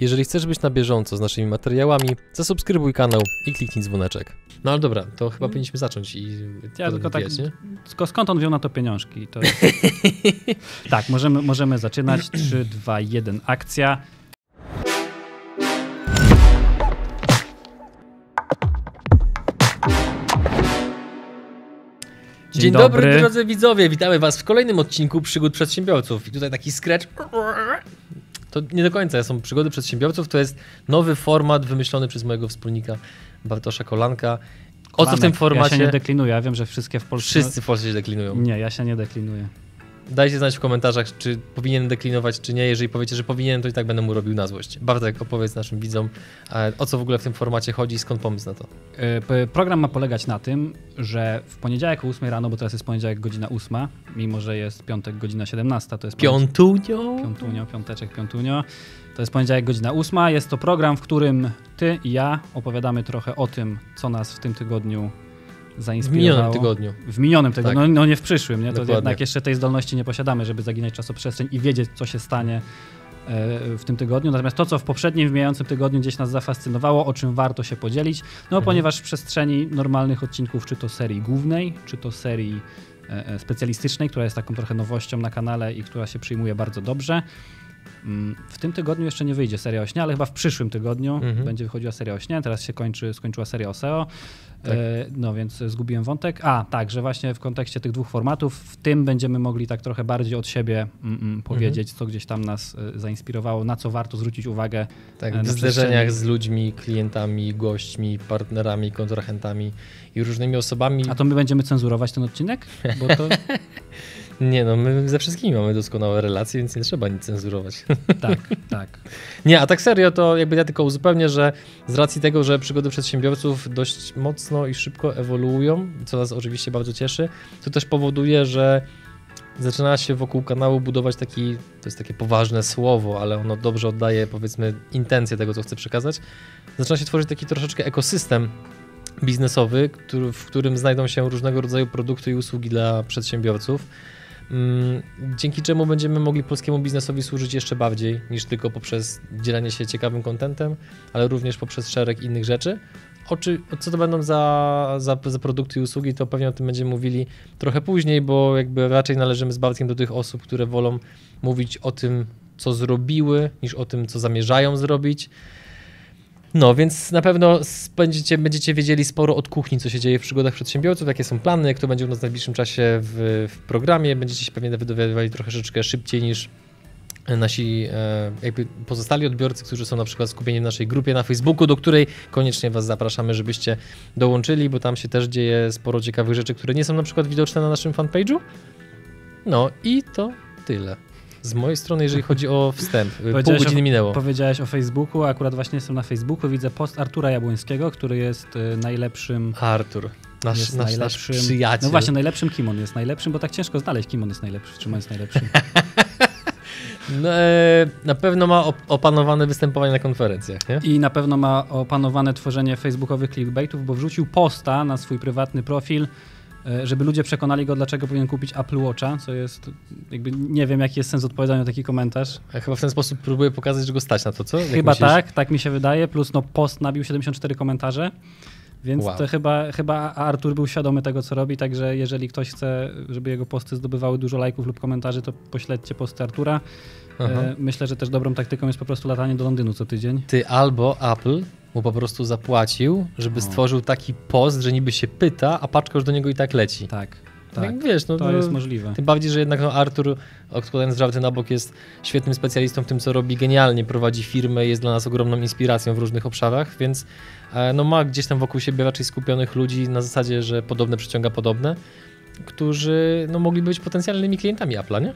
Jeżeli chcesz być na bieżąco z naszymi materiałami, zasubskrybuj kanał i kliknij dzwoneczek. No ale dobra, to chyba powinniśmy zacząć i Ja tylko tak, nie? tylko skąd on wziął na to pieniążki? To jest... tak, możemy, możemy zaczynać. 3, 2, 1, akcja. Dzień, dobry. drodzy widzowie, witamy was w kolejnym odcinku Przygód Przedsiębiorców. I tutaj taki scratch. To nie do końca są przygody przedsiębiorców, to jest nowy format wymyślony przez mojego wspólnika Bartosza Kolanka. O co w tym formacie? Ja się nie deklinuję, ja wiem, że wszystkie w Polsce... Wszyscy w Polsce się deklinują. Nie, ja się nie deklinuję. Dajcie znać w komentarzach, czy powinien deklinować, czy nie. Jeżeli powiecie, że powinien, to i tak będę mu robił na złość. Bartek, opowiedz naszym widzom, e, o co w ogóle w tym formacie chodzi i skąd pomysł na to. E, Program ma polegać na tym, że w poniedziałek o 8 rano, bo teraz jest poniedziałek godzina 8, mimo że jest piątek godzina 17, to jest Piątunio? Piątunio, piąteczek, piątunio. To jest poniedziałek, godzina 8. Jest to program, w którym ty i ja opowiadamy trochę o tym, co nas w tym tygodniu W zainspirowało. minionym tygodniu. W minionym tygodniu, Tak. no, no nie w przyszłym, nie? To Dokładnie. jednak jeszcze tej zdolności nie posiadamy, żeby zaginać czasoprzestrzeń i wiedzieć, co się stanie e, w tym tygodniu. Natomiast to, co w poprzednim, w mijającym tygodniu gdzieś nas zafascynowało, o czym warto się podzielić, no Mhm. ponieważ w przestrzeni normalnych odcinków, czy to serii głównej, czy to serii e, e, specjalistycznej, która jest taką trochę nowością na kanale i która się przyjmuje bardzo dobrze. Mm, W tym tygodniu jeszcze nie wyjdzie seria o śnie, ale chyba w przyszłym tygodniu Mhm. będzie wychodziła seria o śnie. Teraz się kończy, skończyła seria o SEO. Tak. E, no więc zgubiłem wątek. A, tak, że właśnie w kontekście tych dwóch formatów, w tym będziemy mogli tak trochę bardziej od siebie mm, mm, powiedzieć, co gdzieś tam nas e, zainspirowało, na co warto zwrócić uwagę. Tak, e, w zderzeniach z ludźmi, klientami, gośćmi, partnerami, kontrahentami i różnymi osobami. A to my będziemy cenzurować ten odcinek? Bo to Nie no, my ze wszystkimi mamy doskonałe relacje, więc nie trzeba nic cenzurować. tak, tak. Nie, a tak serio, to jakby ja tylko uzupełnię, że z racji tego, że przygody przedsiębiorców dość mocno i szybko ewoluują, co nas oczywiście bardzo cieszy, to też powoduje, że zaczyna się wokół kanału budować taki, to jest takie poważne słowo, ale ono dobrze oddaje powiedzmy intencję tego, co chcę przekazać. Zaczyna się tworzyć taki troszeczkę ekosystem biznesowy, który, w którym znajdą się różnego rodzaju produkty i usługi dla przedsiębiorców. Mm, Dzięki czemu będziemy mogli polskiemu biznesowi służyć jeszcze bardziej niż tylko poprzez dzielenie się ciekawym kontentem, ale również poprzez szereg innych rzeczy. O czy, o co to będą za, za, za produkty i usługi, to pewnie o tym będziemy mówili trochę później, bo jakby raczej należymy z Bartkiem do tych osób, które wolą mówić o tym, co zrobiły, niż o tym, co zamierzają zrobić. No, więc na pewno będziecie, będziecie wiedzieli sporo od kuchni, co się dzieje w przygodach przedsiębiorców, jakie są plany, kto będzie u nas w najbliższym czasie w, w programie. Będziecie się pewnie dowiadywali troszeczkę szybciej niż nasi e, jakby pozostali odbiorcy, którzy są na przykład skupieni w naszej grupie na Facebooku, do której koniecznie Was zapraszamy, żebyście dołączyli, bo tam się też dzieje sporo ciekawych rzeczy, które nie są na przykład widoczne na naszym fanpage'u. No i to tyle. Z mojej strony, jeżeli chodzi o wstęp. Pół Powiedziałeś godziny o- minęło. Powiedziałeś o Facebooku, akurat właśnie jestem na Facebooku, widzę post Artura Jabłońskiego, który jest e, najlepszym Artur, nasz, jest nasz, nasz najlepszym. przyjaciel. No właśnie, najlepszym kim on jest najlepszym, bo tak ciężko znaleźć, kim on jest najlepszy, czym on jest najlepszy. No, e, na pewno ma op- opanowane występowanie na konferencjach, nie? I na pewno ma opanowane tworzenie facebookowych clickbaitów, bo wrzucił posta na swój prywatny profil, żeby ludzie przekonali go, dlaczego powinien kupić Apple Watcha, co jest, jakby nie wiem, jaki jest sens odpowiadania na taki komentarz. Ja chyba w ten sposób próbuję pokazać, że go stać na to, co? Jak Chyba myślisz? tak, tak mi się wydaje, plus no post nabił 74 komentarze. Więc Wow. to chyba, chyba Artur był świadomy tego, co robi, także jeżeli ktoś chce, żeby jego posty zdobywały dużo lajków lub komentarzy, to pośledźcie posty Artura. Aha. E, Myślę, że też dobrą taktyką jest po prostu latanie do Londynu co tydzień. Ty albo Apple mu po prostu zapłacił, żeby O. stworzył taki post, że niby się pyta, a paczka już do niego i tak leci. Tak, Tak. tak. wiesz, no, To no, jest możliwe. Tym bardziej, że jednak no, Artur, odkładając żarty na bok, jest świetnym specjalistą w tym, co robi, genialnie prowadzi firmę, jest dla nas ogromną inspiracją w różnych obszarach, więc e, no, ma gdzieś tam wokół siebie raczej skupionych ludzi na zasadzie, że podobne przyciąga podobne, którzy no, mogliby być potencjalnymi klientami Apple'a, nie?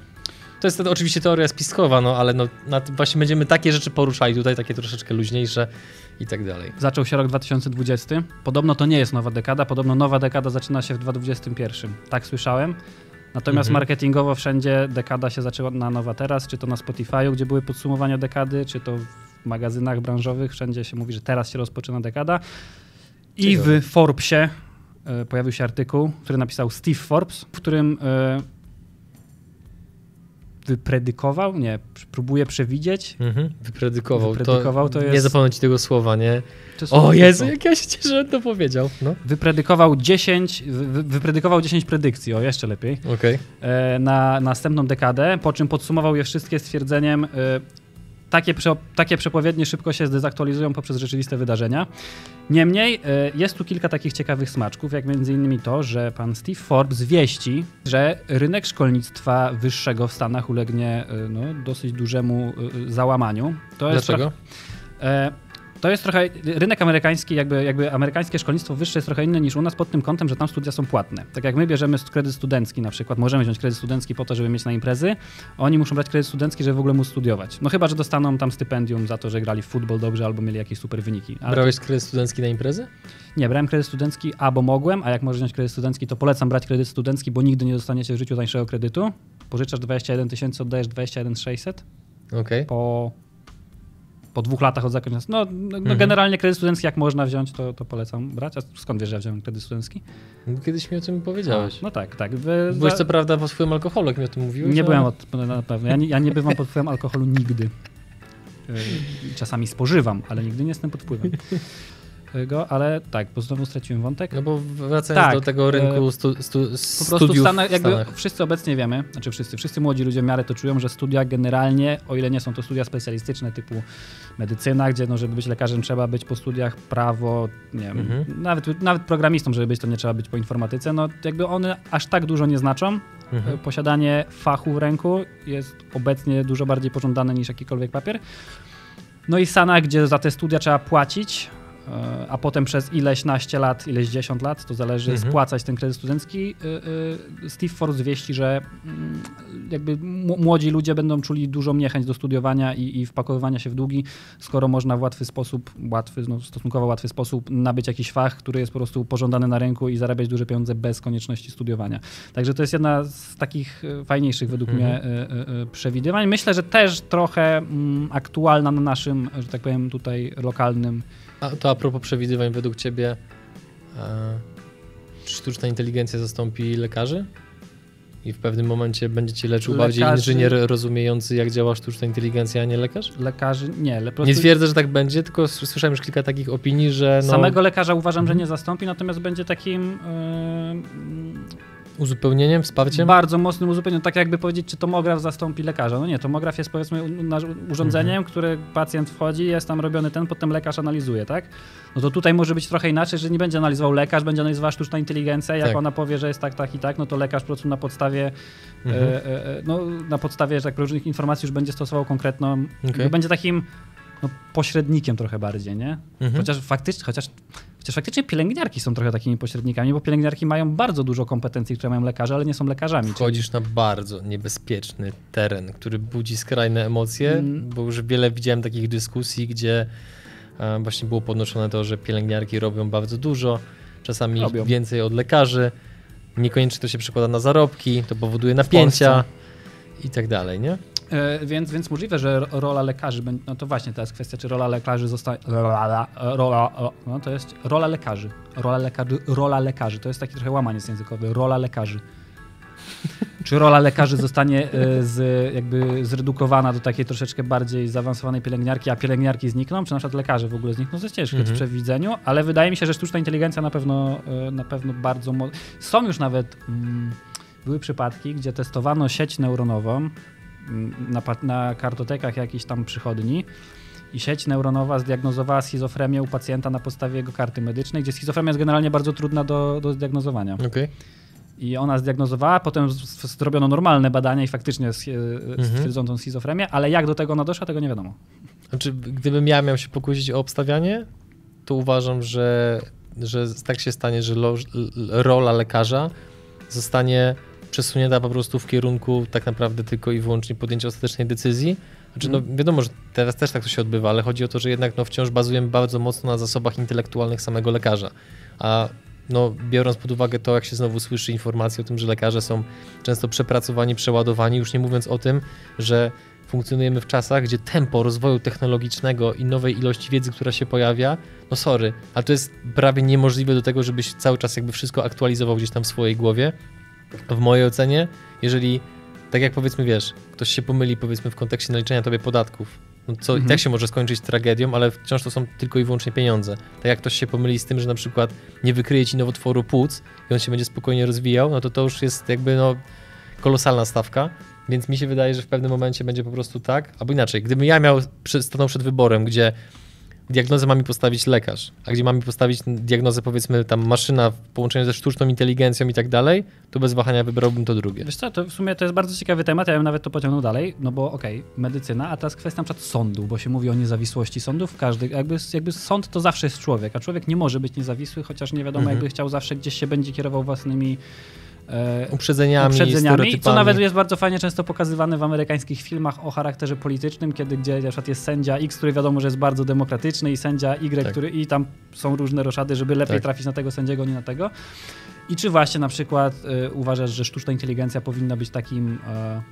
To jest oczywiście teoria spiskowa, no ale no, właśnie będziemy takie rzeczy poruszali tutaj, takie troszeczkę luźniejsze i tak dalej. Zaczął się rok 2020. Podobno to nie jest nowa dekada, podobno nowa dekada zaczyna się w 2021. Tak słyszałem. Natomiast Mhm. marketingowo wszędzie dekada się zaczęła na nowa teraz, czy to na Spotify'u, gdzie były podsumowania dekady, czy to w magazynach branżowych, wszędzie się mówi, że teraz się rozpoczyna dekada. I w Forbesie pojawił się artykuł, który napisał Steve Forbes, w którym e, wypredykował, nie, próbuje przewidzieć. Mhm. Wypredykował. Wypredykował to, to jest... Nie zapomnę ci tego słowa, nie? O. Jezu, jak ja się cieszę, że to powiedział. No, Wypredykował 10, wy, wypredykował 10 predykcji, o jeszcze lepiej, okej. e, na następną dekadę, po czym podsumował je wszystkie stwierdzeniem, e, takie, takie przepowiednie szybko się zdezaktualizują poprzez rzeczywiste wydarzenia. Niemniej e, jest tu kilka takich ciekawych smaczków, jak między innymi to, że pan Steve Forbes wieści, że rynek szkolnictwa wyższego w Stanach ulegnie e, no, dosyć dużemu e, załamaniu. To jest Dlaczego? To jest trochę, rynek amerykański, jakby, jakby amerykańskie szkolnictwo wyższe jest trochę inne niż u nas pod tym kątem, że tam studia są płatne. Tak jak my bierzemy kredyt studencki na przykład, możemy wziąć kredyt studencki po to, żeby mieć na imprezy, oni muszą brać kredyt studencki, żeby w ogóle móc studiować. No chyba, że dostaną tam stypendium za to, że grali w futbol dobrze albo mieli jakieś super wyniki. Ale Brałeś kredyt studencki na imprezy? nie, brałem kredyt studencki, a bo mogłem, a jak możesz wziąć kredyt studencki, to polecam brać kredyt studencki, bo nigdy nie dostaniecie w życiu tańszego kredytu. Pożyczasz 21 tysięcy, oddajesz 21 600 Okej. po, po dwóch latach od zakończenia. No, no Mhm. generalnie kredyt studencki jak można wziąć, to, to polecam brać. A skąd wiesz, że ja wziąłem kredyt studencki? No, Kiedyś mi o tym powiedziałeś. No tak, tak. Wy, Byłeś za- co prawda po swoim alkoholu, jak mi o tym mówiłeś. nie ale- byłem od, na pewno. Ja nie, ja nie bywam pod wpływem alkoholu nigdy. Yy, Czasami spożywam, ale nigdy nie jestem pod wpływem. Go, ale tak, bo znowu straciłem wątek. No bo wracając Tak, do tego rynku stu, stu, Po prostu w Stanach, jakby w Stanach. wszyscy obecnie wiemy, znaczy wszyscy, wszyscy młodzi ludzie w miarę to czują, że studia generalnie, o ile nie są to studia specjalistyczne typu medycyna, gdzie no, żeby być lekarzem trzeba być po studiach prawo, nie wiem, Mhm. nawet, nawet programistą, żeby być, to nie trzeba być po informatyce, no jakby one aż tak dużo nie znaczą. Mhm. Posiadanie fachu w ręku jest obecnie dużo bardziej pożądane niż jakikolwiek papier. No i Sana, gdzie za te studia trzeba płacić, e, a potem przez ileś naście lat, ileś dziesiąt lat, to zależy, Mhm. spłacać ten kredyt studencki. y, y, Steve Forbes wieści, że mm, jakby młodzi ludzie będą czuli dużą niechęć do studiowania i, i wpakowywania się w długi, skoro można w łatwy sposób, łatwy, no stosunkowo łatwy sposób nabyć jakiś fach, który jest po prostu pożądany na rynku i zarabiać duże pieniądze bez konieczności studiowania. Także to jest jedna z takich e, fajniejszych według Mhm. mnie e, e, e, przewidywań. Myślę, że też trochę mm, aktualna na naszym, że tak powiem, tutaj lokalnym. A to a propos przewidywań, według ciebie e, czy sztuczna inteligencja zastąpi lekarzy? I w pewnym momencie będzie cię leczył bardziej Lekarzy- inżynier rozumiejący, jak działa sztuczna inteligencja, a nie lekarz? Lekarzy, nie, le, po Nie prostu twierdzę, że tak będzie, tylko słyszałem już kilka takich opinii, że no, samego lekarza uważam, że Mhm. nie zastąpi, natomiast będzie takim e, uzupełnieniem, wsparciem. bardzo mocnym uzupełnieniem. Tak jakby powiedzieć, czy tomograf zastąpi lekarza. No nie, tomograf jest powiedzmy urządzeniem, Mhm. które pacjent wchodzi, jest tam robiony ten, potem lekarz analizuje, tak? No to tutaj może być trochę inaczej, że nie będzie analizował lekarz, będzie analizowała sztuczna inteligencja. Jak Tak. ona powie, że jest tak, tak i tak, no to lekarz po prostu na podstawie, Mhm. e, e, e, no, na podstawie tak, różnych informacji już będzie stosował konkretną, Okej. będzie takim no, pośrednikiem trochę bardziej, nie? Mhm. Chociaż faktycznie, chociaż, chociaż faktycznie pielęgniarki są trochę takimi pośrednikami, bo pielęgniarki mają bardzo dużo kompetencji, które mają lekarze, ale nie są lekarzami. czyli- Wchodzisz na bardzo niebezpieczny teren, który budzi skrajne emocje, Mm. bo już wiele widziałem takich dyskusji, gdzie e, właśnie było podnoszone to, że pielęgniarki robią bardzo dużo, czasami Robią. więcej od lekarzy, niekoniecznie to się przekłada na zarobki, to powoduje napięcia i tak dalej, nie? E, więc, więc możliwe, że ro- rola lekarzy będzie. No to właśnie teraz kwestia, czy rola lekarzy zostanie. Rola, rola, no to jest rola lekarzy. Rola lekarzy, rola lekarzy. To jest taki trochę łamaniec językowy. Rola lekarzy. Czy rola lekarzy zostanie e, z, jakby zredukowana do takiej troszeczkę bardziej zaawansowanej pielęgniarki, a pielęgniarki znikną, czy na przykład lekarze w ogóle znikną? To jest ciężkie Mhm. w przewidzeniu, ale wydaje mi się, że sztuczna inteligencja na pewno, e, na pewno bardzo. Są już nawet. Mm, były przypadki, gdzie testowano sieć neuronową mm, na, na kartotekach jakichś tam przychodni i sieć neuronowa zdiagnozowała schizofrenię u pacjenta na podstawie jego karty medycznej, gdzie schizofrenia jest generalnie bardzo trudna do, do zdiagnozowania. Okej. I ona zdiagnozowała, potem zrobiono normalne badania i faktycznie s- Mhm. stwierdzono tą schizofrenię, ale jak do tego ona doszła, tego nie wiadomo. Znaczy, gdybym ja miał się pokusić o obstawianie, to uważam, że, że tak się stanie, że lo, rola lekarza zostanie przesunięta po prostu w kierunku tak naprawdę tylko i wyłącznie podjęcia ostatecznej decyzji. Znaczy, no wiadomo, że teraz też tak to się odbywa, ale chodzi o to, że jednak no, wciąż bazujemy bardzo mocno na zasobach intelektualnych samego lekarza. A no, biorąc pod uwagę to, jak się znowu słyszy informacje o tym, że lekarze są często przepracowani, przeładowani, już nie mówiąc o tym, że funkcjonujemy w czasach, gdzie tempo rozwoju technologicznego i nowej ilości wiedzy, która się pojawia, no sorry, ale to jest prawie niemożliwe do tego, żebyś cały czas jakby wszystko aktualizował gdzieś tam w swojej głowie. W mojej ocenie, jeżeli tak jak powiedzmy, wiesz, ktoś się pomyli powiedzmy w kontekście naliczenia tobie podatków, no co Mhm. i tak się może skończyć tragedią, ale wciąż to są tylko i wyłącznie pieniądze. Tak jak ktoś się pomyli z tym, że na przykład nie wykryje ci nowotworu płuc i on się będzie spokojnie rozwijał, no to to już jest jakby no kolosalna stawka. Więc mi się wydaje, że w pewnym momencie będzie po prostu tak, albo inaczej, gdybym ja miał stanął przed wyborem, gdzie diagnozę ma mi postawić lekarz, a gdzie ma mi postawić diagnozę powiedzmy tam maszyna w połączeniu ze sztuczną inteligencją i tak dalej, to bez wahania wybrałbym to drugie. Wiesz co, to w sumie to jest bardzo ciekawy temat, ja bym nawet to pociągnął dalej, no bo okej, medycyna, a teraz kwestia na przykład sądu, bo się mówi o niezawisłości sądów, każdy, jakby, jakby sąd to zawsze jest człowiek, a człowiek nie może być niezawisły, chociaż nie wiadomo, Mhm. jakby chciał zawsze gdzieś się będzie kierował własnymi Uprzedzeniami, uprzedzeniami, co nawet jest bardzo fajnie często pokazywane w amerykańskich filmach o charakterze politycznym, kiedy gdzie na przykład jest sędzia X, który wiadomo, że jest bardzo demokratyczny i sędzia Y, Tak. który i tam są różne roszady, żeby lepiej Tak. trafić na tego sędziego, nie na tego. I czy właśnie na przykład y, uważasz, że sztuczna inteligencja powinna być takim e,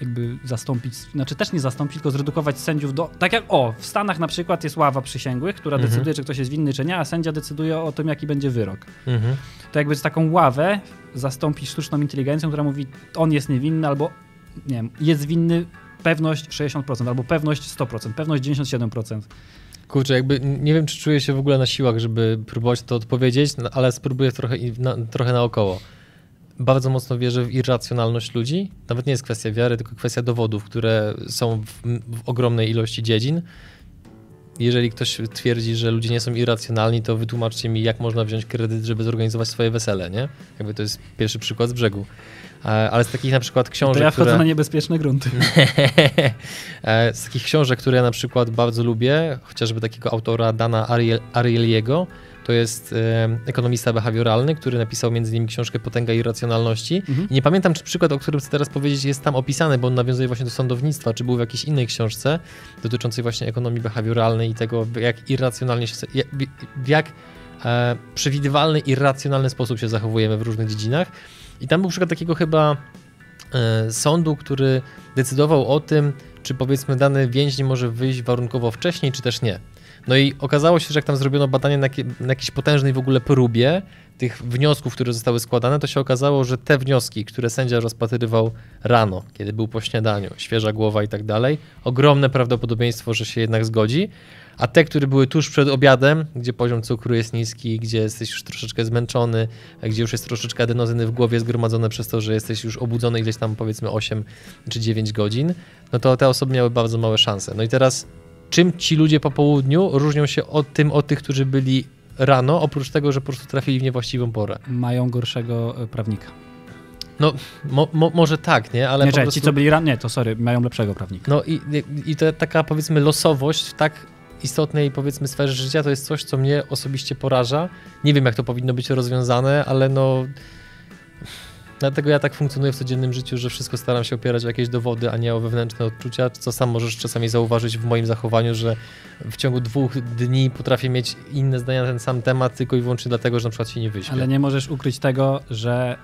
jakby zastąpić, znaczy też nie zastąpić, tylko zredukować sędziów do, tak jak o, w Stanach na przykład jest ława przysięgłych, która Mhm. decyduje, czy ktoś jest winny, czy nie, a sędzia decyduje o tym, jaki będzie wyrok Mhm. to jakby taką ławę zastąpić sztuczną inteligencją, która mówi, on jest niewinny, albo nie wiem, jest winny pewność 60%, albo pewność 100%, pewność 97%. Kurczę, jakby nie wiem, czy czuję się w ogóle na siłach, żeby próbować to odpowiedzieć, no, ale spróbuję trochę, na, trochę naokoło. Bardzo mocno wierzę w irracjonalność ludzi. Nawet nie jest kwestia wiary, tylko kwestia dowodów, które są w, w ogromnej ilości dziedzin. Jeżeli ktoś twierdzi, że ludzie nie są irracjonalni, to wytłumaczcie mi, jak można wziąć kredyt, żeby zorganizować swoje wesele, nie? Jakby to jest pierwszy przykład z brzegu. E, Ale z takich na przykład książek, to ja wchodzę które... na niebezpieczne grunty. E, Z takich książek, które ja na przykład bardzo lubię, chociażby takiego autora Dana Ariel, Ariely'ego, to jest e, ekonomista behawioralny, który napisał między innymi książkę Potęga Irracjonalności. Mhm. I nie pamiętam, czy przykład, o którym chcę teraz powiedzieć, jest tam opisany, bo on nawiązuje właśnie do sądownictwa, czy był w jakiejś innej książce dotyczącej właśnie ekonomii behawioralnej i tego, jak irracjonalnie się, w jak e, przewidywalny, irracjonalny sposób się zachowujemy w różnych dziedzinach. I tam był przykład takiego chyba e, sądu, który decydował o tym, czy powiedzmy dany więźniu może wyjść warunkowo wcześniej, czy też nie. No i okazało się, że jak tam zrobiono badanie na, na jakiejś potężnej w ogóle próbie tych wniosków, które zostały składane, to się okazało, że te wnioski, które sędzia rozpatrywał rano, kiedy był po śniadaniu, świeża głowa i tak dalej, ogromne prawdopodobieństwo, że się jednak zgodzi, a te, które były tuż przed obiadem, gdzie poziom cukru jest niski, gdzie jesteś już troszeczkę zmęczony, gdzie już jest troszeczkę adenozyny w głowie zgromadzone przez to, że jesteś już obudzony ileś tam powiedzmy 8 czy 9 godzin, no to te osoby miały bardzo małe szanse. No i teraz czym ci ludzie po południu różnią się od tym od tych, którzy byli rano, oprócz tego, że po prostu trafili w niewłaściwą porę? Mają gorszego e, prawnika. Mo, mo, może tak, nie? Ale nie, czekaj, prostu... ci co byli ran, nie, to sorry, mają lepszego prawnika. No i, i to taka powiedzmy losowość w tak istotnej powiedzmy sferze życia to jest coś, co mnie osobiście poraża. Nie wiem jak to powinno być rozwiązane, ale no dlatego ja tak funkcjonuję w codziennym życiu, że wszystko staram się opierać o jakieś dowody, a nie o wewnętrzne odczucia, co sam możesz czasami zauważyć w moim zachowaniu, że w ciągu dwóch dni potrafię mieć inne zdania na ten sam temat tylko i wyłącznie dlatego, że na przykład się nie wyśpię. Ale nie możesz ukryć tego, że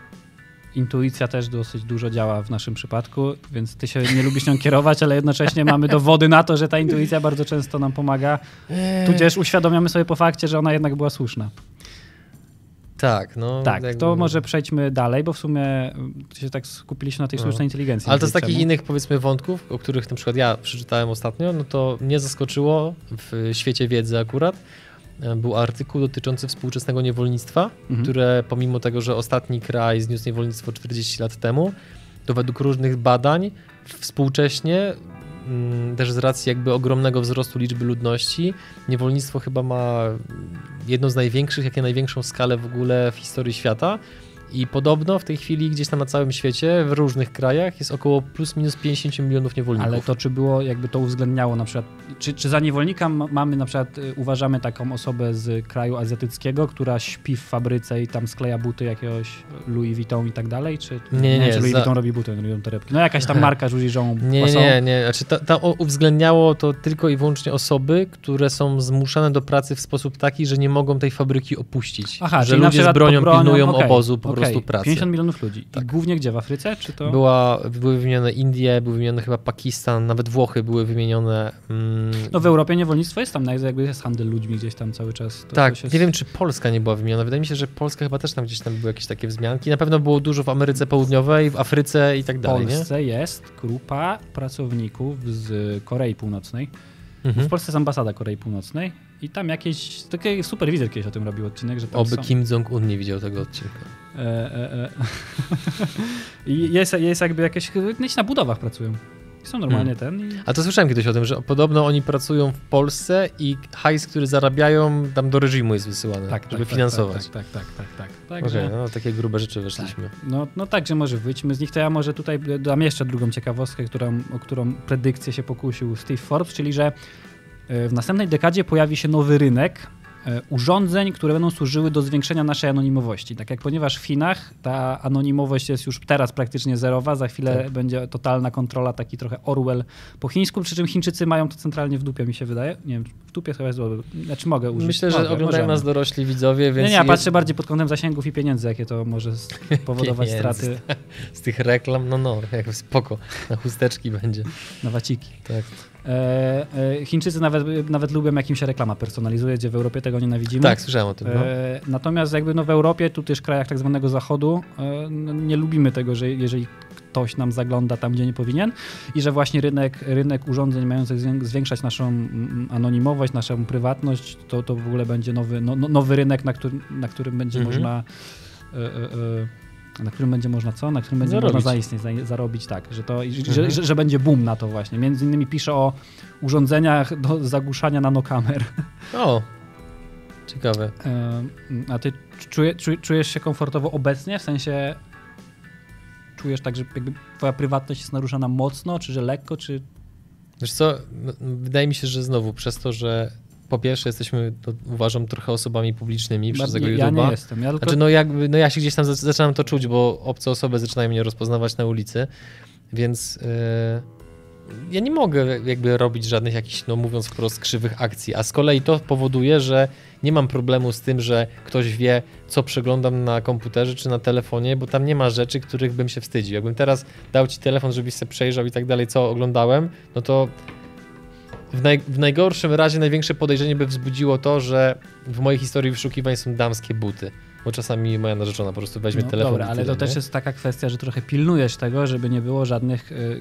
intuicja też dosyć dużo działa w naszym przypadku, więc ty się nie lubisz nią kierować, ale jednocześnie mamy dowody na to, że ta intuicja bardzo często nam pomaga. Eee, Tudzież uświadamiamy sobie po fakcie, że ona jednak była słuszna. Tak, no. Tak, jakby- to może przejdźmy dalej, bo w sumie y, się tak skupiliśmy na tej No. sztucznej inteligencji. Ale to z takich innych, powiedzmy, wątków, o których na przykład ja przeczytałem ostatnio, no to mnie zaskoczyło w świecie wiedzy akurat. e, Był artykuł dotyczący współczesnego niewolnictwa, Mhm. które pomimo tego, że ostatni kraj zniósł niewolnictwo 40 lat temu, to według różnych badań współcześnie, też z racji jakby ogromnego wzrostu liczby ludności, niewolnictwo chyba ma jedną z największych, jak największą skalę w ogóle w historii świata. I podobno w tej chwili gdzieś tam na całym świecie, w różnych krajach jest około plus minus 50 milionów niewolników. Ale to czy było, jakby to uwzględniało na przykład, czy, czy za niewolnika mamy na przykład, y, uważamy taką osobę z kraju azjatyckiego, która śpi w fabryce i tam skleja buty jakiegoś Louis Vuitton i tak dalej, czy Nie, nie, nie, czy Louis za- Vuitton robi buty, robią torebki. No jakaś tam marka Louis Jean Nie, Poisson. nie, nie. Znaczy, to, to uwzględniało to tylko i wyłącznie osoby, które są zmuszane do pracy w sposób taki, że nie mogą tej fabryki opuścić. Aha, że ludzie z bronią, bronią, pilnują okej, obozu, powiedzmy po prostu pracy. 50 milionów ludzi. Tak. I głównie gdzie? W Afryce? Czy to... Była, były wymienione Indie, były wymienione chyba Pakistan, nawet Włochy były wymienione. Mm, No w Europie niewolnictwo jest tam, jakby jest handel ludźmi gdzieś tam cały czas. To tak, jest... nie wiem czy Polska nie była wymieniona. Wydaje mi się, że Polska chyba też tam gdzieś tam były jakieś takie wzmianki. Na pewno było dużo w Ameryce Południowej, w Afryce i tak W dalej, nie? Polsce jest grupa pracowników z Korei Północnej. Mhm. W Polsce jest ambasada Korei Północnej i tam jakieś, taki superwizjer kiedyś o tym robił odcinek, że tam Oby są... Kim Jong-un nie widział tego odcinka. E, e, e. I jest, jest jakby jakieś, gdzieś na budowach pracują. Są normalnie ten i... A to słyszałem kiedyś o tym, że podobno oni pracują w Polsce i hajs, który zarabiają, tam do reżimu jest wysyłany, Tak, żeby tak, finansować. Tak, tak, tak, tak. tak, tak. Okej, Także, no takie grube rzeczy weszliśmy. no, no także może wyjdźmy z nich, to ja może tutaj dam jeszcze drugą ciekawostkę, którą, o którą predykcję się pokusił Steve Forbes, czyli że w następnej dekadzie pojawi się nowy rynek e, urządzeń, które będą służyły do zwiększenia naszej anonimowości. Tak jak ponieważ w Chinach ta anonimowość jest już teraz praktycznie zerowa, za chwilę Tak. będzie totalna kontrola, taki trochę Orwell po chińsku, przy czym Chińczycy mają to centralnie w dupie, mi się wydaje. Nie wiem, w dupie chyba jest złe. Znaczy mogę użyć. Myślę, że mogę, oglądają możemy. nas dorośli widzowie, więc Nie, nie, ja patrzę bardziej pod kątem zasięgów i pieniędzy, jakie to może powodować straty z tych reklam, no no, jak spoko, na chusteczki będzie. na waciki. Tak, E, e, Chińczycy nawet, nawet lubią, jak im się reklama personalizuje, gdzie w Europie tego nienawidzimy. tak słyszałem o tym. No. E, natomiast jakby no w Europie, tu też w krajach tak zwanego zachodu, no nie lubimy tego, że jeżeli ktoś nam zagląda tam, gdzie nie powinien i że właśnie rynek, rynek urządzeń mających zwię- zwiększać naszą anonimowość, naszą prywatność, to, to w ogóle będzie nowy, no, no, nowy rynek, na, który, na którym będzie Mhm. można e, e, na którym będzie można co? Na którym będzie Zarobić. można zaistnieć, za, zarobić, tak, że, to, że, Mhm. że, że będzie boom na to właśnie. Między innymi pisze o urządzeniach do zagłuszania nanokamer. O, ciekawe. A ty czuje, czu- czujesz się komfortowo obecnie? W sensie czujesz tak, że jakby twoja prywatność jest naruszana mocno, czy że lekko, czy... Wiesz co, no, wydaje mi się, że znowu przez to, że po pierwsze jesteśmy, to uważam, trochę osobami publicznymi przez tego ja YouTube'a. nie jestem. Ja tylko... Znaczy, no jakby, no ja się gdzieś tam zac- zaczynam to czuć, bo obce osoby zaczynają mnie rozpoznawać na ulicy, więc e, ja nie mogę jakby robić żadnych jakichś, no mówiąc wprost, krzywych akcji, a z kolei to powoduje, że nie mam problemu z tym, że ktoś wie, co przeglądam na komputerze czy na telefonie, bo tam nie ma rzeczy, których bym się wstydził. Jakbym teraz dał ci telefon, żebyś sobie przejrzał i tak dalej, co oglądałem, no to w, naj, w najgorszym razie największe podejrzenie by wzbudziło to, że w mojej historii wyszukiwań są damskie buty. Bo czasami moja narzeczona po prostu weźmie No, telefon. dobra, ale tyle, to też nie? jest taka kwestia, że trochę pilnujesz tego, żeby nie było żadnych y,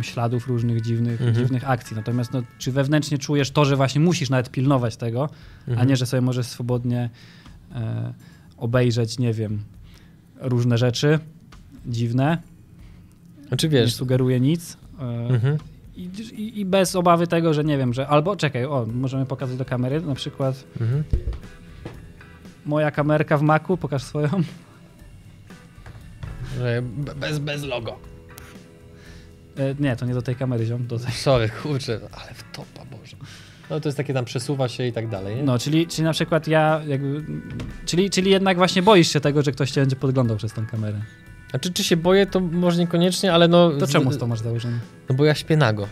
y, śladów różnych dziwnych, Mhm. dziwnych akcji. Natomiast no, czy wewnętrznie czujesz to, że właśnie musisz nawet pilnować tego, a Mhm. nie, że sobie możesz swobodnie e, obejrzeć, nie wiem, różne rzeczy dziwne, Znaczy nie wiesz. sugeruje nic. E, Mhm. I, i, I bez obawy tego, że nie wiem, że albo czekaj, o, możemy pokazać do kamery, na przykład Mhm. moja kamerka w Macu, pokaż swoją. Bez, bez logo. E, nie, to nie do tej kamery, ziom, do tej. Sorry, kurczę, ale w topa, Boże. No to jest takie tam przesuwa się i tak dalej, nie? No, czyli, czyli na przykład ja jakby, czyli, czyli jednak właśnie boisz się tego, że ktoś cię będzie podglądał przez tą kamerę. Znaczy, czy się boję, to może niekoniecznie, ale no... To czemu to masz założone? No bo ja śpię nago.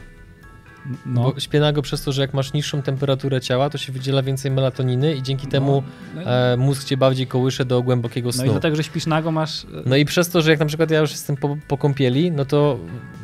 No, Bo śpię nago przez to, że jak masz niższą temperaturę ciała, to się wydziela więcej melatoniny i dzięki temu no, e, mózg cię bardziej kołysze do głębokiego no snu. i dlatego, że śpisz nago, masz... e, No i przez to, że jak na przykład ja już jestem po, po kąpieli, no to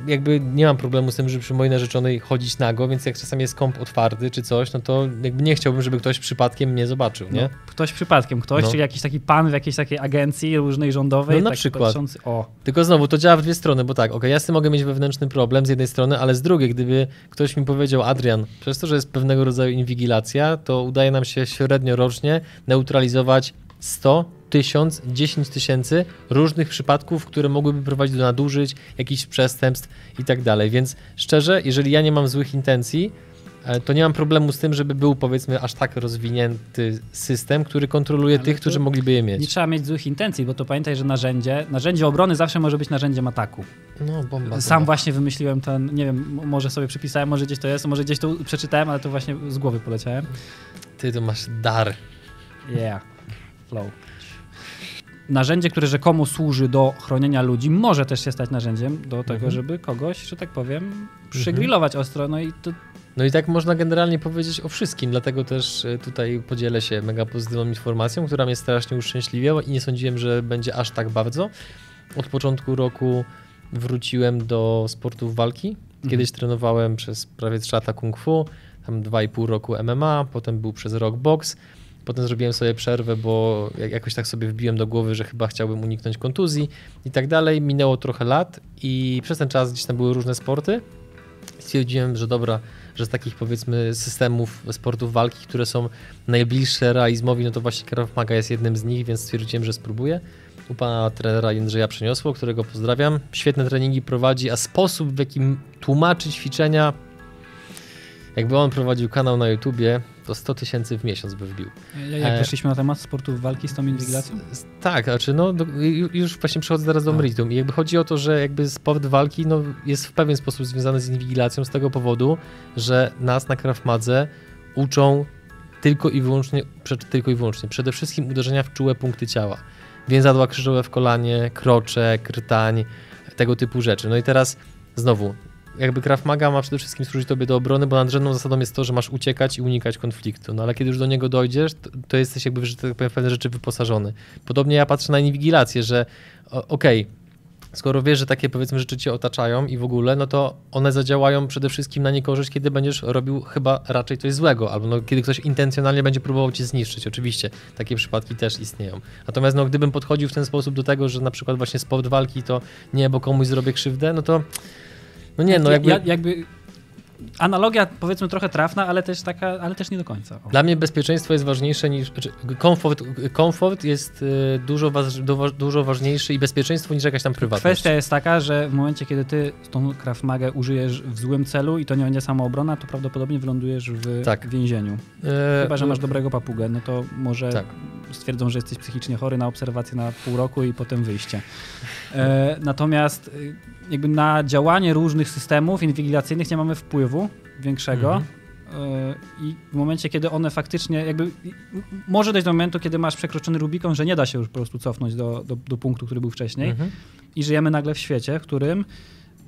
jakby nie mam problemu z tym, żeby przy mojej narzeczonej chodzić nago, więc jak czasami jest kąp otwarty czy coś, no to jakby nie chciałbym, żeby ktoś przypadkiem mnie zobaczył, nie? No, ktoś przypadkiem, ktoś, No. czyli jakiś taki pan w jakiejś takiej agencji różnej rządowej. No na tak przykład. patrzący- O, Tylko znowu, to działa w dwie strony, bo tak, okej, ja z tym mogę mieć wewnętrzny problem z jednej strony, ale z drugiej, gdyby ktoś mi powiedział, Adrian, przez to, że jest pewnego rodzaju inwigilacja, to udaje nam się średnio rocznie neutralizować 100, 1000, 10 tysięcy różnych przypadków, które mogłyby prowadzić do nadużyć, jakichś przestępstw i tak dalej. Więc szczerze, jeżeli ja nie mam złych intencji, to nie mam problemu z tym, żeby był powiedzmy aż tak rozwinięty system, który kontroluje Ale tych, którzy mogliby je mieć. nie trzeba mieć złych intencji, bo to pamiętaj, że narzędzie, narzędzie obrony zawsze może być narzędziem ataku. No, bomba. Sam bomba. właśnie wymyśliłem ten, nie wiem, może sobie przypisałem, może gdzieś to jest, może gdzieś to przeczytałem, ale to właśnie z głowy poleciałem. Ty to masz dar. Yeah, flow. Narzędzie, które rzekomo służy do chronienia ludzi, może też się stać narzędziem do tego, Mhm. żeby kogoś, że tak powiem, przygrillować ostro. No i to No i tak można generalnie powiedzieć o wszystkim, dlatego też e, tutaj podzielę się mega pozytywną informacją, która mnie strasznie uszczęśliwiała i nie sądziłem, że będzie aż tak bardzo. Od początku roku wróciłem do sportów walki. Kiedyś trenowałem przez prawie 3 lata kung fu, tam 2,5 roku MMA, potem był przez rok boks. Potem zrobiłem sobie przerwę, bo jak- jakoś tak sobie wbiłem do głowy, że chyba chciałbym uniknąć kontuzji i tak dalej. Minęło trochę lat i przez ten czas gdzieś tam były różne sporty. Stwierdziłem, że dobra, że z takich powiedzmy systemów sportów walki, które są najbliższe realizmowi, no to właśnie Krav Maga jest jednym z nich, więc stwierdziłem, że spróbuję. U pana trenera Jędrzeja Przeniosło, którego pozdrawiam. Świetne treningi prowadzi, a sposób w jakim tłumaczy ćwiczenia, jakby on prowadził kanał na YouTubie, to 100 tysięcy w miesiąc by wbił. jak E, weszliśmy na temat sportów walki z tą inwigilacją? Z- Tak, znaczy no do, już właśnie przechodzę teraz do A. meritum i jakby chodzi o to, że jakby sport walki no, jest w pewien sposób związany z inwigilacją z tego powodu, że nas na Krav Madze uczą tylko i wyłącznie, tylko i wyłącznie, przede wszystkim uderzenia w czułe punkty ciała. Więzadła krzyżowe w kolanie, kroczek, rtań, tego typu rzeczy. No i teraz znowu, jakby Krav Maga ma przede wszystkim służyć tobie do obrony, bo nadrzędną zasadą jest to, że masz uciekać i unikać konfliktu. No ale kiedy już do niego dojdziesz, to, to jesteś jakby, że tak powiem, pewne rzeczy wyposażony. Podobnie ja patrzę na inwigilację, że okej, skoro wiesz, że takie powiedzmy rzeczy cię otaczają i w ogóle, no to one zadziałają przede wszystkim na niekorzyść, kiedy będziesz robił chyba raczej coś złego, albo no, kiedy ktoś intencjonalnie będzie próbował cię zniszczyć. Oczywiście, takie przypadki też istnieją. Natomiast no, gdybym podchodził w ten sposób do tego, że na przykład właśnie sport walki to nie, bo komuś zrobię krzywdę, no to no nie, no jakby... Ja, jakby analogia powiedzmy trochę trafna, ale też taka, ale też nie do końca. O. Dla mnie bezpieczeństwo jest ważniejsze niż. Znaczy, komfort, komfort jest y, dużo, waż, du- dużo ważniejszy i bezpieczeństwo niż jakaś tam prywatność. Kwestia jest taka, że w momencie, kiedy ty tą Krav Magę użyjesz w złym celu i to nie będzie samoobrona, to prawdopodobnie wylądujesz w Tak. więzieniu. E, Chyba, że masz dobrego papugę, no to może Tak. stwierdzą, że jesteś psychicznie chory na obserwację na pół roku i potem wyjście. E, natomiast y, jakby na działanie różnych systemów inwigilacyjnych nie mamy wpływu większego. Mhm. E, I w momencie, kiedy one faktycznie jakby może dojść do momentu, kiedy masz przekroczony Rubikon, że nie da się już po prostu cofnąć do, do, do punktu, który był wcześniej Mhm. i żyjemy nagle w świecie, w którym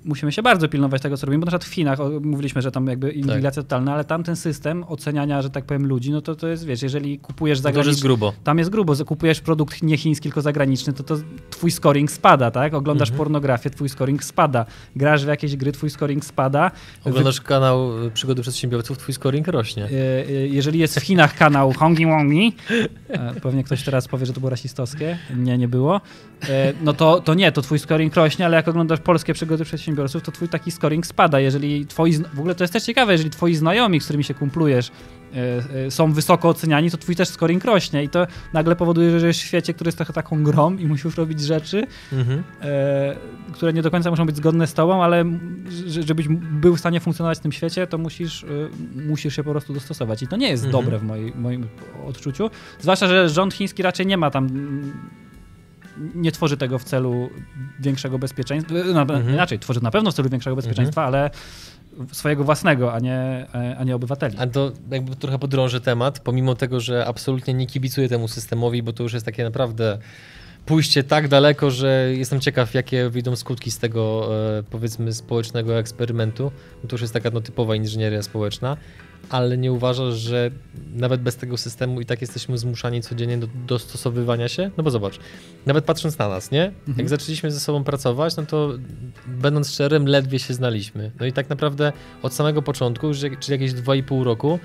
musimy się bardzo pilnować tego, co robimy, bo na przykład w Chinach o, mówiliśmy, że tam jakby inwigilacja totalna, ale tam ten system oceniania, że tak powiem, ludzi, no to to jest, wiesz, jeżeli kupujesz To już jest zagraniczny, grubo. tam jest grubo, kupujesz produkt nie chiński, tylko zagraniczny, to, to twój scoring spada, tak? Oglądasz Mhm. pornografię, twój scoring spada. Grasz w jakieś gry, twój scoring spada. Oglądasz kanał y, Przygody Przedsiębiorców, twój scoring rośnie. E, e, Jeżeli jest w Chinach kanał Hongi Wongi, e, pewnie ktoś teraz powie, że to było rasistowskie. Nie, nie było. E, No to, to nie, to twój scoring rośnie, ale jak oglądasz polskie przygody przedsiębiorców, to twój taki scoring spada. Jeżeli twoi, w ogóle to jest też ciekawe, jeżeli twoi znajomi, z którymi się kumplujesz, e, e, są wysoko oceniani, to twój też scoring rośnie i to nagle powoduje, że żyjesz w świecie, który jest trochę taką grą i musisz robić rzeczy, Mhm. e, które nie do końca muszą być zgodne z tobą, ale żebyś był w stanie funkcjonować w tym świecie, to musisz, musisz się po prostu dostosować. I to nie jest Mhm. dobre w moi, moim odczuciu. Zwłaszcza, że rząd chiński raczej nie ma tam. Nie tworzy tego w celu większego bezpieczeństwa. e, Mhm. Inaczej, tworzy na pewno w celu większego bezpieczeństwa, ale swojego własnego, a nie, e, a nie obywateli. A to jakby trochę podrążę temat, pomimo tego, że absolutnie nie kibicuję temu systemowi, bo to już jest takie naprawdę pójście tak daleko, że jestem ciekaw, jakie wyjdą skutki z tego, e, powiedzmy, społecznego eksperymentu. To już jest taka no, typowa inżynieria społeczna, ale nie uważasz, że nawet bez tego systemu i tak jesteśmy zmuszani codziennie do dostosowywania się? No bo zobacz, nawet patrząc na nas, nie? Mhm. Jak zaczęliśmy ze sobą pracować, no to będąc szczerym, ledwie się znaliśmy. No i tak naprawdę od samego początku, już jak- czyli jakieś 2,5 roku,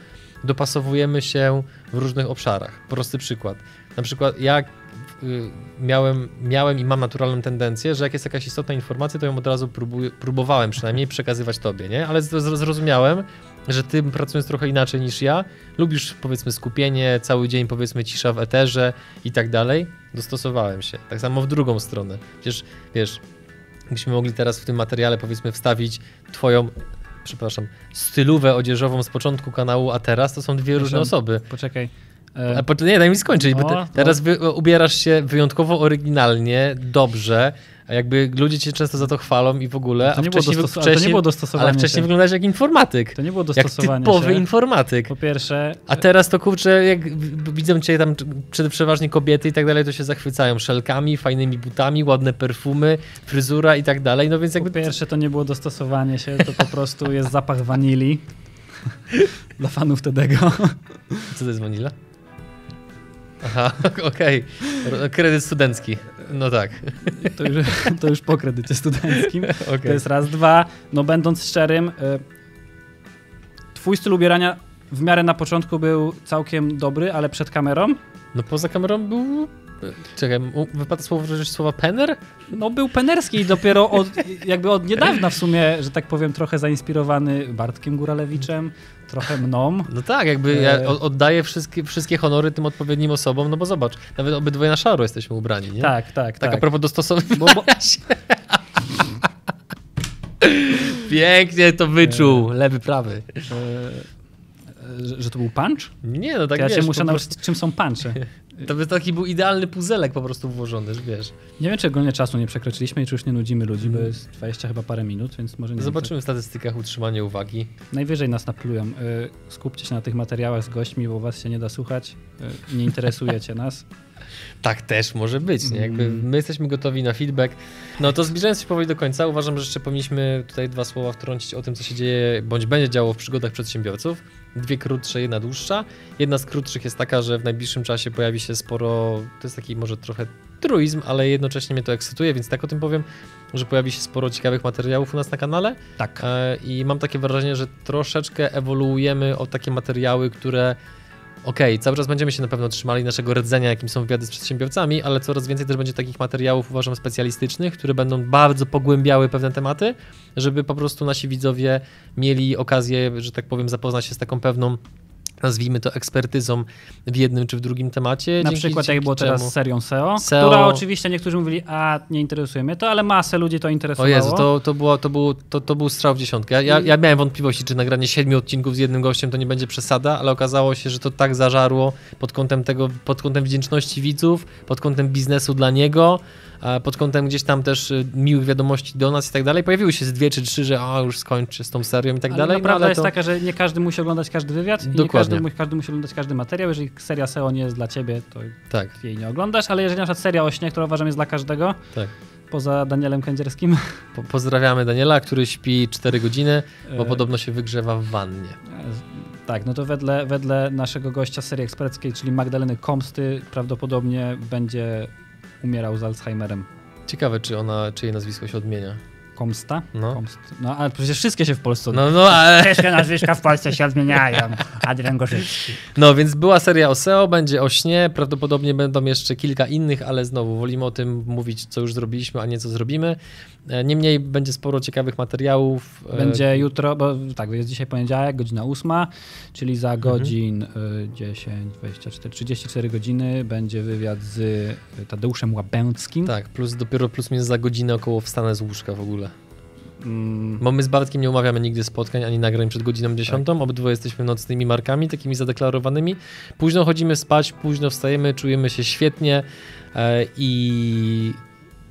dopasowujemy się w różnych obszarach. Prosty przykład. Na przykład ja y, miałem, miałem i mam naturalną tendencję, że jak jest jakaś istotna informacja, to ją od razu próbuję, próbowałem przynajmniej przekazywać tobie, nie? Ale zrozumiałem, że ty pracując trochę inaczej niż ja, lubisz powiedzmy skupienie, cały dzień powiedzmy cisza w eterze i tak dalej. Dostosowałem się. Tak samo w drugą stronę. Przecież wiesz, byśmy mogli teraz w tym materiale powiedzmy wstawić twoją przepraszam, stylówę odzieżową z początku kanału, a teraz to są dwie różne osoby. Poczekaj. E, po, nie, daj mi skończyć, bo No, ty, no. teraz wy, ubierasz się wyjątkowo oryginalnie, dobrze, jakby ludzie cię często za to chwalą i w ogóle, a nie, było wcześniej, dostos- ale to wcześniej, nie było dostosowanie ale wcześniej się. wyglądałeś jak informatyk. To nie było Jak dostosowanie typowy się. informatyk. Po pierwsze, A teraz to kurczę, jak w- widzę cię tam przede przeważnie kobiety i tak dalej, to się zachwycają szelkami, fajnymi butami, ładne perfumy, fryzura i tak dalej, no więc po jakby... pierwsze to nie było dostosowanie się, to po prostu jest zapach wanilii. Dla fanów Tedego. Co to jest wanila? Aha, okej. Ro- Kredyt studencki. No tak. To już, to już po kredycie studenckim. Okej. To jest raz, dwa. No będąc szczerym, y, twój styl ubierania w miarę na początku był całkiem dobry, ale przed kamerą, No poza kamerą był... Czekaj, wypada słowo, użyć słowa penner? no był penerski i dopiero od, jakby od niedawna w sumie, że tak powiem, trochę zainspirowany Bartkiem Góralewiczem, trochę mną. No tak, jakby ja E. oddaję wszystkie, wszystkie honory tym odpowiednim osobom, no bo zobacz, nawet obydwoje na szaro jesteśmy ubrani, nie? Tak, tak, Tak, tak. a propos dostosowywania Bo, bo, się. Pięknie to wyczuł, lewy, prawy. e, że, że to był punch? Nie, no tak ja wiesz, cię muszę po nauczyć, czym są punche. To by taki był idealny puzelek po prostu włożony, że wiesz. Nie wiem, czy ogólnie czasu nie przekroczyliśmy i czy już nie nudzimy ludzi, bo jest 20 chyba parę minut, więc może nie Zobaczymy w statystykach utrzymanie uwagi. Najwyżej nas naplują. Y, Skupcie się na tych materiałach z gośćmi, bo was się nie da słuchać. Y, Nie interesujecie nas. Tak też może być, nie? Jakby Mm. my jesteśmy gotowi na feedback. No to zbliżając się powoli do końca, uważam, że jeszcze powinniśmy tutaj dwa słowa wtrącić o tym, co się dzieje, bądź będzie działo w przygodach przedsiębiorców. Dwie krótsze, jedna dłuższa. Jedna z krótszych jest taka, że w najbliższym czasie pojawi się sporo, to jest taki może trochę truizm, ale jednocześnie mnie to ekscytuje, więc tak o tym powiem, że pojawi się sporo ciekawych materiałów u nas na kanale. Tak. E, I mam takie wrażenie, że troszeczkę ewoluujemy o takie materiały, które okej, cały czas będziemy się na pewno trzymali naszego rdzenia, jakim są wywiady z przedsiębiorcami, ale coraz więcej też będzie takich materiałów, uważam, specjalistycznych, które będą bardzo pogłębiały pewne tematy, żeby po prostu nasi widzowie mieli okazję, że tak powiem, zapoznać się z taką pewną nazwijmy to ekspertyzą w jednym czy w drugim temacie. Na przykład jak było teraz z serią SEO, SEO. która oczywiście niektórzy mówili, a nie interesuje mnie to, ale masę ludzi to O interesowało. Jezu, to, to, było, to, był, to, to był strzał w dziesiątkę. Ja, ja, ja miałem wątpliwości, czy nagranie siedmiu odcinków z jednym gościem to nie będzie przesada, ale okazało się, że to tak zażarło pod kątem tego, pod kątem wdzięczności widzów, pod kątem biznesu dla niego, pod kątem gdzieś tam też y, miłych wiadomości do nas i tak dalej. Pojawiły się z dwie czy trzy, że a, już skończę z tą serią i tak ale dalej. prawda no, ale jest to... taka, że nie każdy musi oglądać każdy wywiad i nie Dokładnie. Każdy, każdy musi oglądać każdy materiał. Jeżeli seria SEO nie jest dla ciebie, to Tak, jej nie oglądasz, ale jeżeli na przykład seria o śnie, która uważam jest dla każdego, tak. poza Danielem Kędzierskim, Po, pozdrawiamy Daniela, który śpi 4 godziny, bo e, podobno się wygrzewa w wannie. Tak, no to wedle, wedle naszego gościa serii eksperckiej, czyli Magdaleny Komsty, prawdopodobnie będzie umierał z Alzheimerem. Ciekawe, czy ona, czy jej nazwisko się odmienia. Komsta? No. Komst. No ale przecież wszystkie się w Polsce No, no, ale... Wszystkie nazwiska w Polsce się odmieniają. Adrian Gorzycki. No, więc była seria o SEO, będzie o śnie, prawdopodobnie będą jeszcze kilka innych, ale znowu wolimy o tym mówić, co już zrobiliśmy, a nie co zrobimy. E, Niemniej będzie sporo ciekawych materiałów. e, Będzie jutro, bo tak, jest dzisiaj poniedziałek, godzina 8, czyli za godzin y, 10, 24, 34 godziny będzie wywiad z y, Tadeuszem Łabęckim. Tak, plus dopiero plus minus za godzinę około wstanę z łóżka w ogóle. Mm, Bo my z Bartkiem nie umawiamy nigdy spotkań ani nagrań przed godziną 10. Tak. Obydwoje jesteśmy nocnymi markami, takimi zadeklarowanymi. Późno chodzimy spać, późno wstajemy, czujemy się świetnie e, i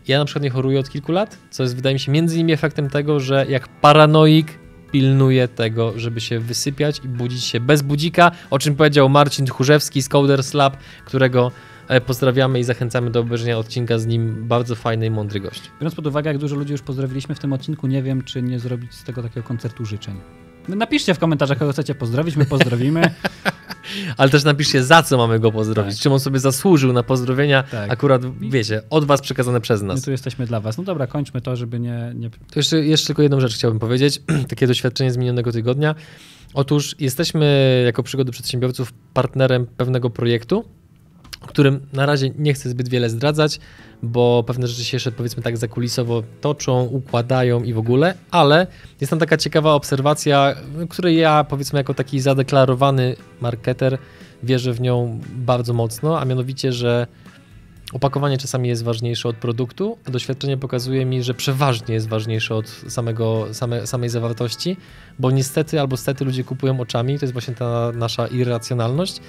ja na przykład nie choruję od kilku lat, co jest wydaje mi się między innymi efektem tego, że jak paranoik pilnuję tego, żeby się wysypiać i budzić się bez budzika, o czym powiedział Marcin Tchórzewski z Coders Lab, którego e, pozdrawiamy i zachęcamy do obejrzenia odcinka z nim. Bardzo fajny i mądry gość. Biorąc pod uwagę, jak dużo ludzi już pozdrowiliśmy w tym odcinku, nie wiem, czy nie zrobić z tego takiego koncertu życzeń. No, Napiszcie w komentarzach, kogo chcecie pozdrowić, my pozdrowimy. Ale też napiszcie, za co mamy go pozdrowić, Tak. czym on sobie zasłużył na pozdrowienia, Tak. akurat, wiecie, od was przekazane przez My nas. tu jesteśmy dla was. No dobra, kończmy to, żeby nie... nie... To jeszcze, jeszcze tylko jedną rzecz chciałbym powiedzieć, takie doświadczenie z minionego tygodnia. Otóż jesteśmy jako przygody przedsiębiorców partnerem pewnego projektu, którym na razie nie chcę zbyt wiele zdradzać, bo pewne rzeczy się jeszcze powiedzmy tak zakulisowo toczą, układają i w ogóle, ale jest tam taka ciekawa obserwacja, której ja powiedzmy jako taki zadeklarowany marketer wierzę w nią bardzo mocno, a mianowicie, że opakowanie czasami jest ważniejsze od produktu, a doświadczenie pokazuje mi, że przeważnie jest ważniejsze od samego, same, samej zawartości, bo niestety albo stety ludzie kupują oczami, to jest właśnie ta nasza irracjonalność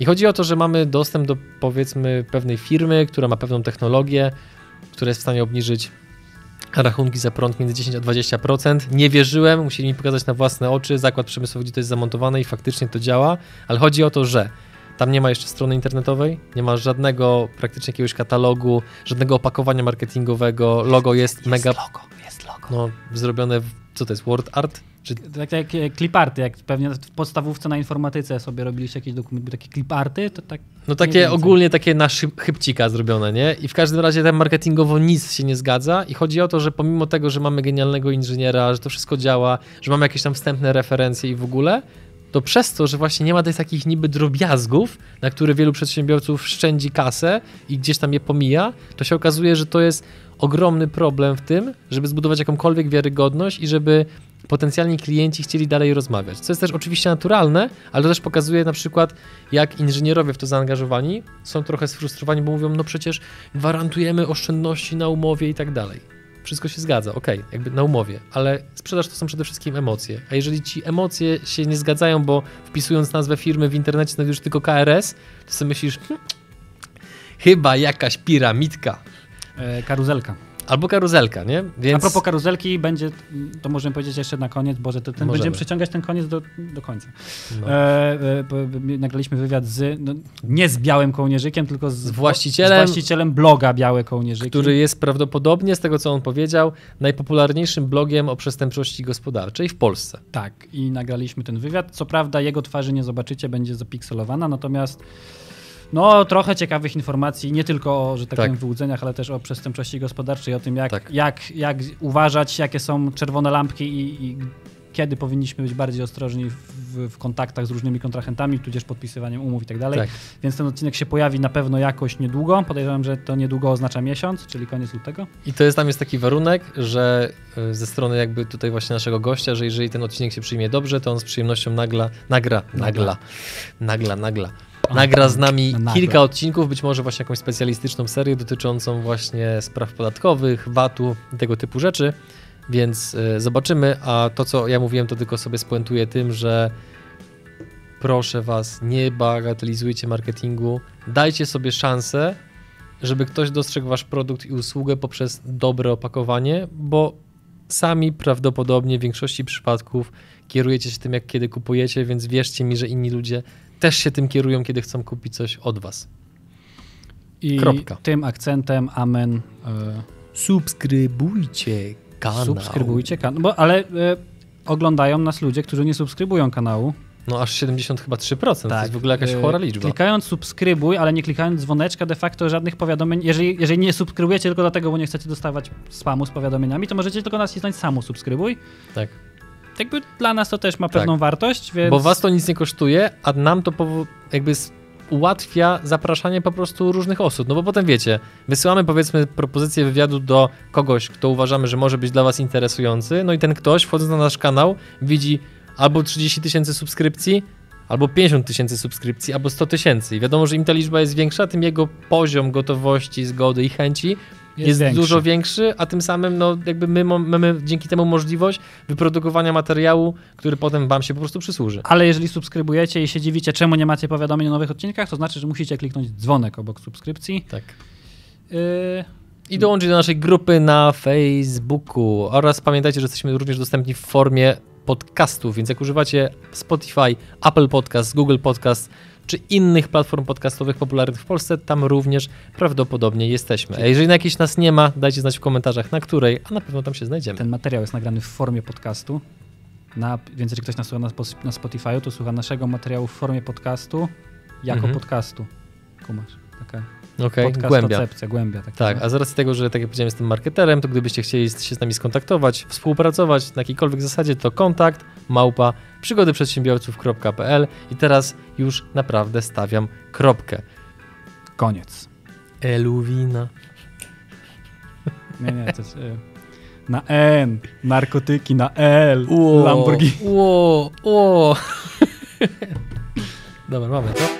I chodzi o to, że mamy dostęp do powiedzmy pewnej firmy, która ma pewną technologię, która jest w stanie obniżyć rachunki za prąd między 10 a 20%. Nie wierzyłem, musieli mi pokazać na własne oczy zakład przemysłowy, gdzie to jest zamontowane i faktycznie to działa, ale chodzi o to, że tam nie ma jeszcze strony internetowej, nie ma żadnego praktycznie jakiegoś katalogu, żadnego opakowania marketingowego, logo jest, Jest mega logo, jest logo. no, zrobione, w, co to jest, word art? Czy, Tak jak cliparty, jak pewnie w podstawówce na informatyce sobie robiliście jakieś dokumenty, takie cliparty, to tak no takie ogólnie takie na szyb, chybcika zrobione, nie? I w każdym razie tam marketingowo nic się nie zgadza i chodzi o to, że pomimo tego, że mamy genialnego inżyniera, że to wszystko działa, że mamy jakieś tam wstępne referencje i w ogóle, to przez to, że właśnie nie ma tych takich niby drobiazgów, na które wielu przedsiębiorców szczędzi kasę i gdzieś tam je pomija, to się okazuje, że to jest ogromny problem w tym, żeby zbudować jakąkolwiek wiarygodność i żeby potencjalni klienci chcieli dalej rozmawiać. Co jest też oczywiście naturalne, ale to też pokazuje na przykład, jak inżynierowie w to zaangażowani są trochę sfrustrowani, bo mówią, no przecież gwarantujemy oszczędności na umowie i tak dalej. Wszystko się zgadza, okej, jakby na umowie, ale sprzedaż to są przede wszystkim emocje. A jeżeli ci emocje się nie zgadzają, bo wpisując nazwę firmy w internecie znajdziesz tylko KRS, to sobie myślisz, hm, chyba jakaś piramidka. e, karuzelka. Albo karuzelka, nie? Więc... A propos karuzelki, będzie, to możemy powiedzieć jeszcze na koniec, Boże, to ten, będziemy przeciągać ten koniec do, do końca. No. E, e, bo- bo nagraliśmy wywiad z, no, nie z Białym Kołnierzykiem, tylko z, Z właścicielem- z właścicielem bloga Białe Kołnierzyki. który jest prawdopodobnie, z tego co on powiedział, najpopularniejszym blogiem o przestępczości gospodarczej w Polsce. Tak, i nagraliśmy ten wywiad. Co prawda jego twarzy nie zobaczycie, będzie zapikselowana, natomiast no trochę ciekawych informacji, nie tylko o, że tak, Tak. powiem, wyłudzeniach, ale też o przestępczości gospodarczej, o tym jak, Tak. jak, jak uważać, jakie są czerwone lampki i, i kiedy powinniśmy być bardziej ostrożni w, w kontaktach z różnymi kontrahentami, tudzież podpisywaniem umów i tak dalej. Tak. Więc ten odcinek się pojawi na pewno jakoś niedługo. Podejrzewam, że to niedługo oznacza miesiąc, czyli koniec lutego. I to jest tam jest taki warunek, że y, ze strony jakby tutaj właśnie naszego gościa, że jeżeli ten odcinek się przyjmie dobrze, to on z przyjemnością nagla, nagra, nagla, nagla, nagla. Nagra z nami kilka odcinków, być może właśnie jakąś specjalistyczną serię dotyczącą właśnie spraw podatkowych, VAT-u i tego typu rzeczy, więc y, zobaczymy, a to co ja mówiłem to tylko sobie spuentuję tym, że proszę was, nie bagatelizujcie marketingu, dajcie sobie szansę, żeby ktoś dostrzegł wasz produkt i usługę poprzez dobre opakowanie, bo sami prawdopodobnie w większości przypadków kierujecie się tym, jak kiedy kupujecie, więc wierzcie mi, że inni ludzie też się tym kierują, kiedy chcą kupić coś od was. I Kropka. tym akcentem amen. E, Subskrybujcie kanał. Subskrybujcie kanał. Bo, ale e, oglądają nas ludzie, którzy nie subskrybują kanału. No aż 70 chyba 3%, to jest w ogóle jakaś E, chora liczba. Klikając subskrybuj, ale nie klikając dzwoneczka, de facto żadnych powiadomień. Jeżeli, jeżeli nie subskrybujecie tylko dlatego, bo nie chcecie dostawać spamu z powiadomieniami, to możecie tylko nacisnąć samu subskrybuj. Tak. Jakby dla nas to też ma pewną wartość, więc... Bo was to nic nie kosztuje, a nam to jakby ułatwia zapraszanie po prostu różnych osób. No bo potem wiecie, wysyłamy powiedzmy propozycję wywiadu do kogoś, kto uważamy, że może być dla was interesujący, no i ten ktoś wchodząc na nasz kanał widzi albo 30 tysięcy subskrypcji, albo 50 tysięcy subskrypcji, albo 100 tysięcy. I wiadomo, że im ta liczba jest większa, tym jego poziom gotowości, zgody i chęci jest, większy. dużo większy, a tym samym no, jakby my mamy dzięki temu możliwość wyprodukowania materiału, który potem wam się po prostu przysłuży. Ale jeżeli subskrybujecie i się dziwicie, czemu nie macie powiadomień o nowych odcinkach, to znaczy, że musicie kliknąć dzwonek obok subskrypcji. Tak. Yy, I dołączyć do naszej grupy na Facebooku. Oraz pamiętajcie, że jesteśmy również dostępni w formie podcastów, więc jak używacie Spotify, Apple Podcast, Google Podcast czy innych platform podcastowych popularnych w Polsce, tam również prawdopodobnie jesteśmy. A jeżeli na jakiejś nas nie ma, dajcie znać w komentarzach, na której, a na pewno tam się znajdziemy. ten materiał jest nagrany w formie podcastu. Na, więc jeżeli ktoś nas słucha na, na Spotify, to słucha naszego materiału w formie podcastu jako Mhm. podcastu. Kumasz. Taka Okej, podcast głębia. koncepcja, głębia. Tak, no. a z racji tego, że tak jak powiedziałem, jestem marketerem, to gdybyście chcieli się z nami skontaktować, współpracować na jakiejkolwiek zasadzie, to kontakt małpa przygodyprzedsiębiorców.pl i teraz już naprawdę stawiam kropkę. Koniec. Eluwina. Nie, nie, to jest... y, Na N, narkotyki, na L, Ło, Lamborghini. Ło, ło. Dobra, mamy to.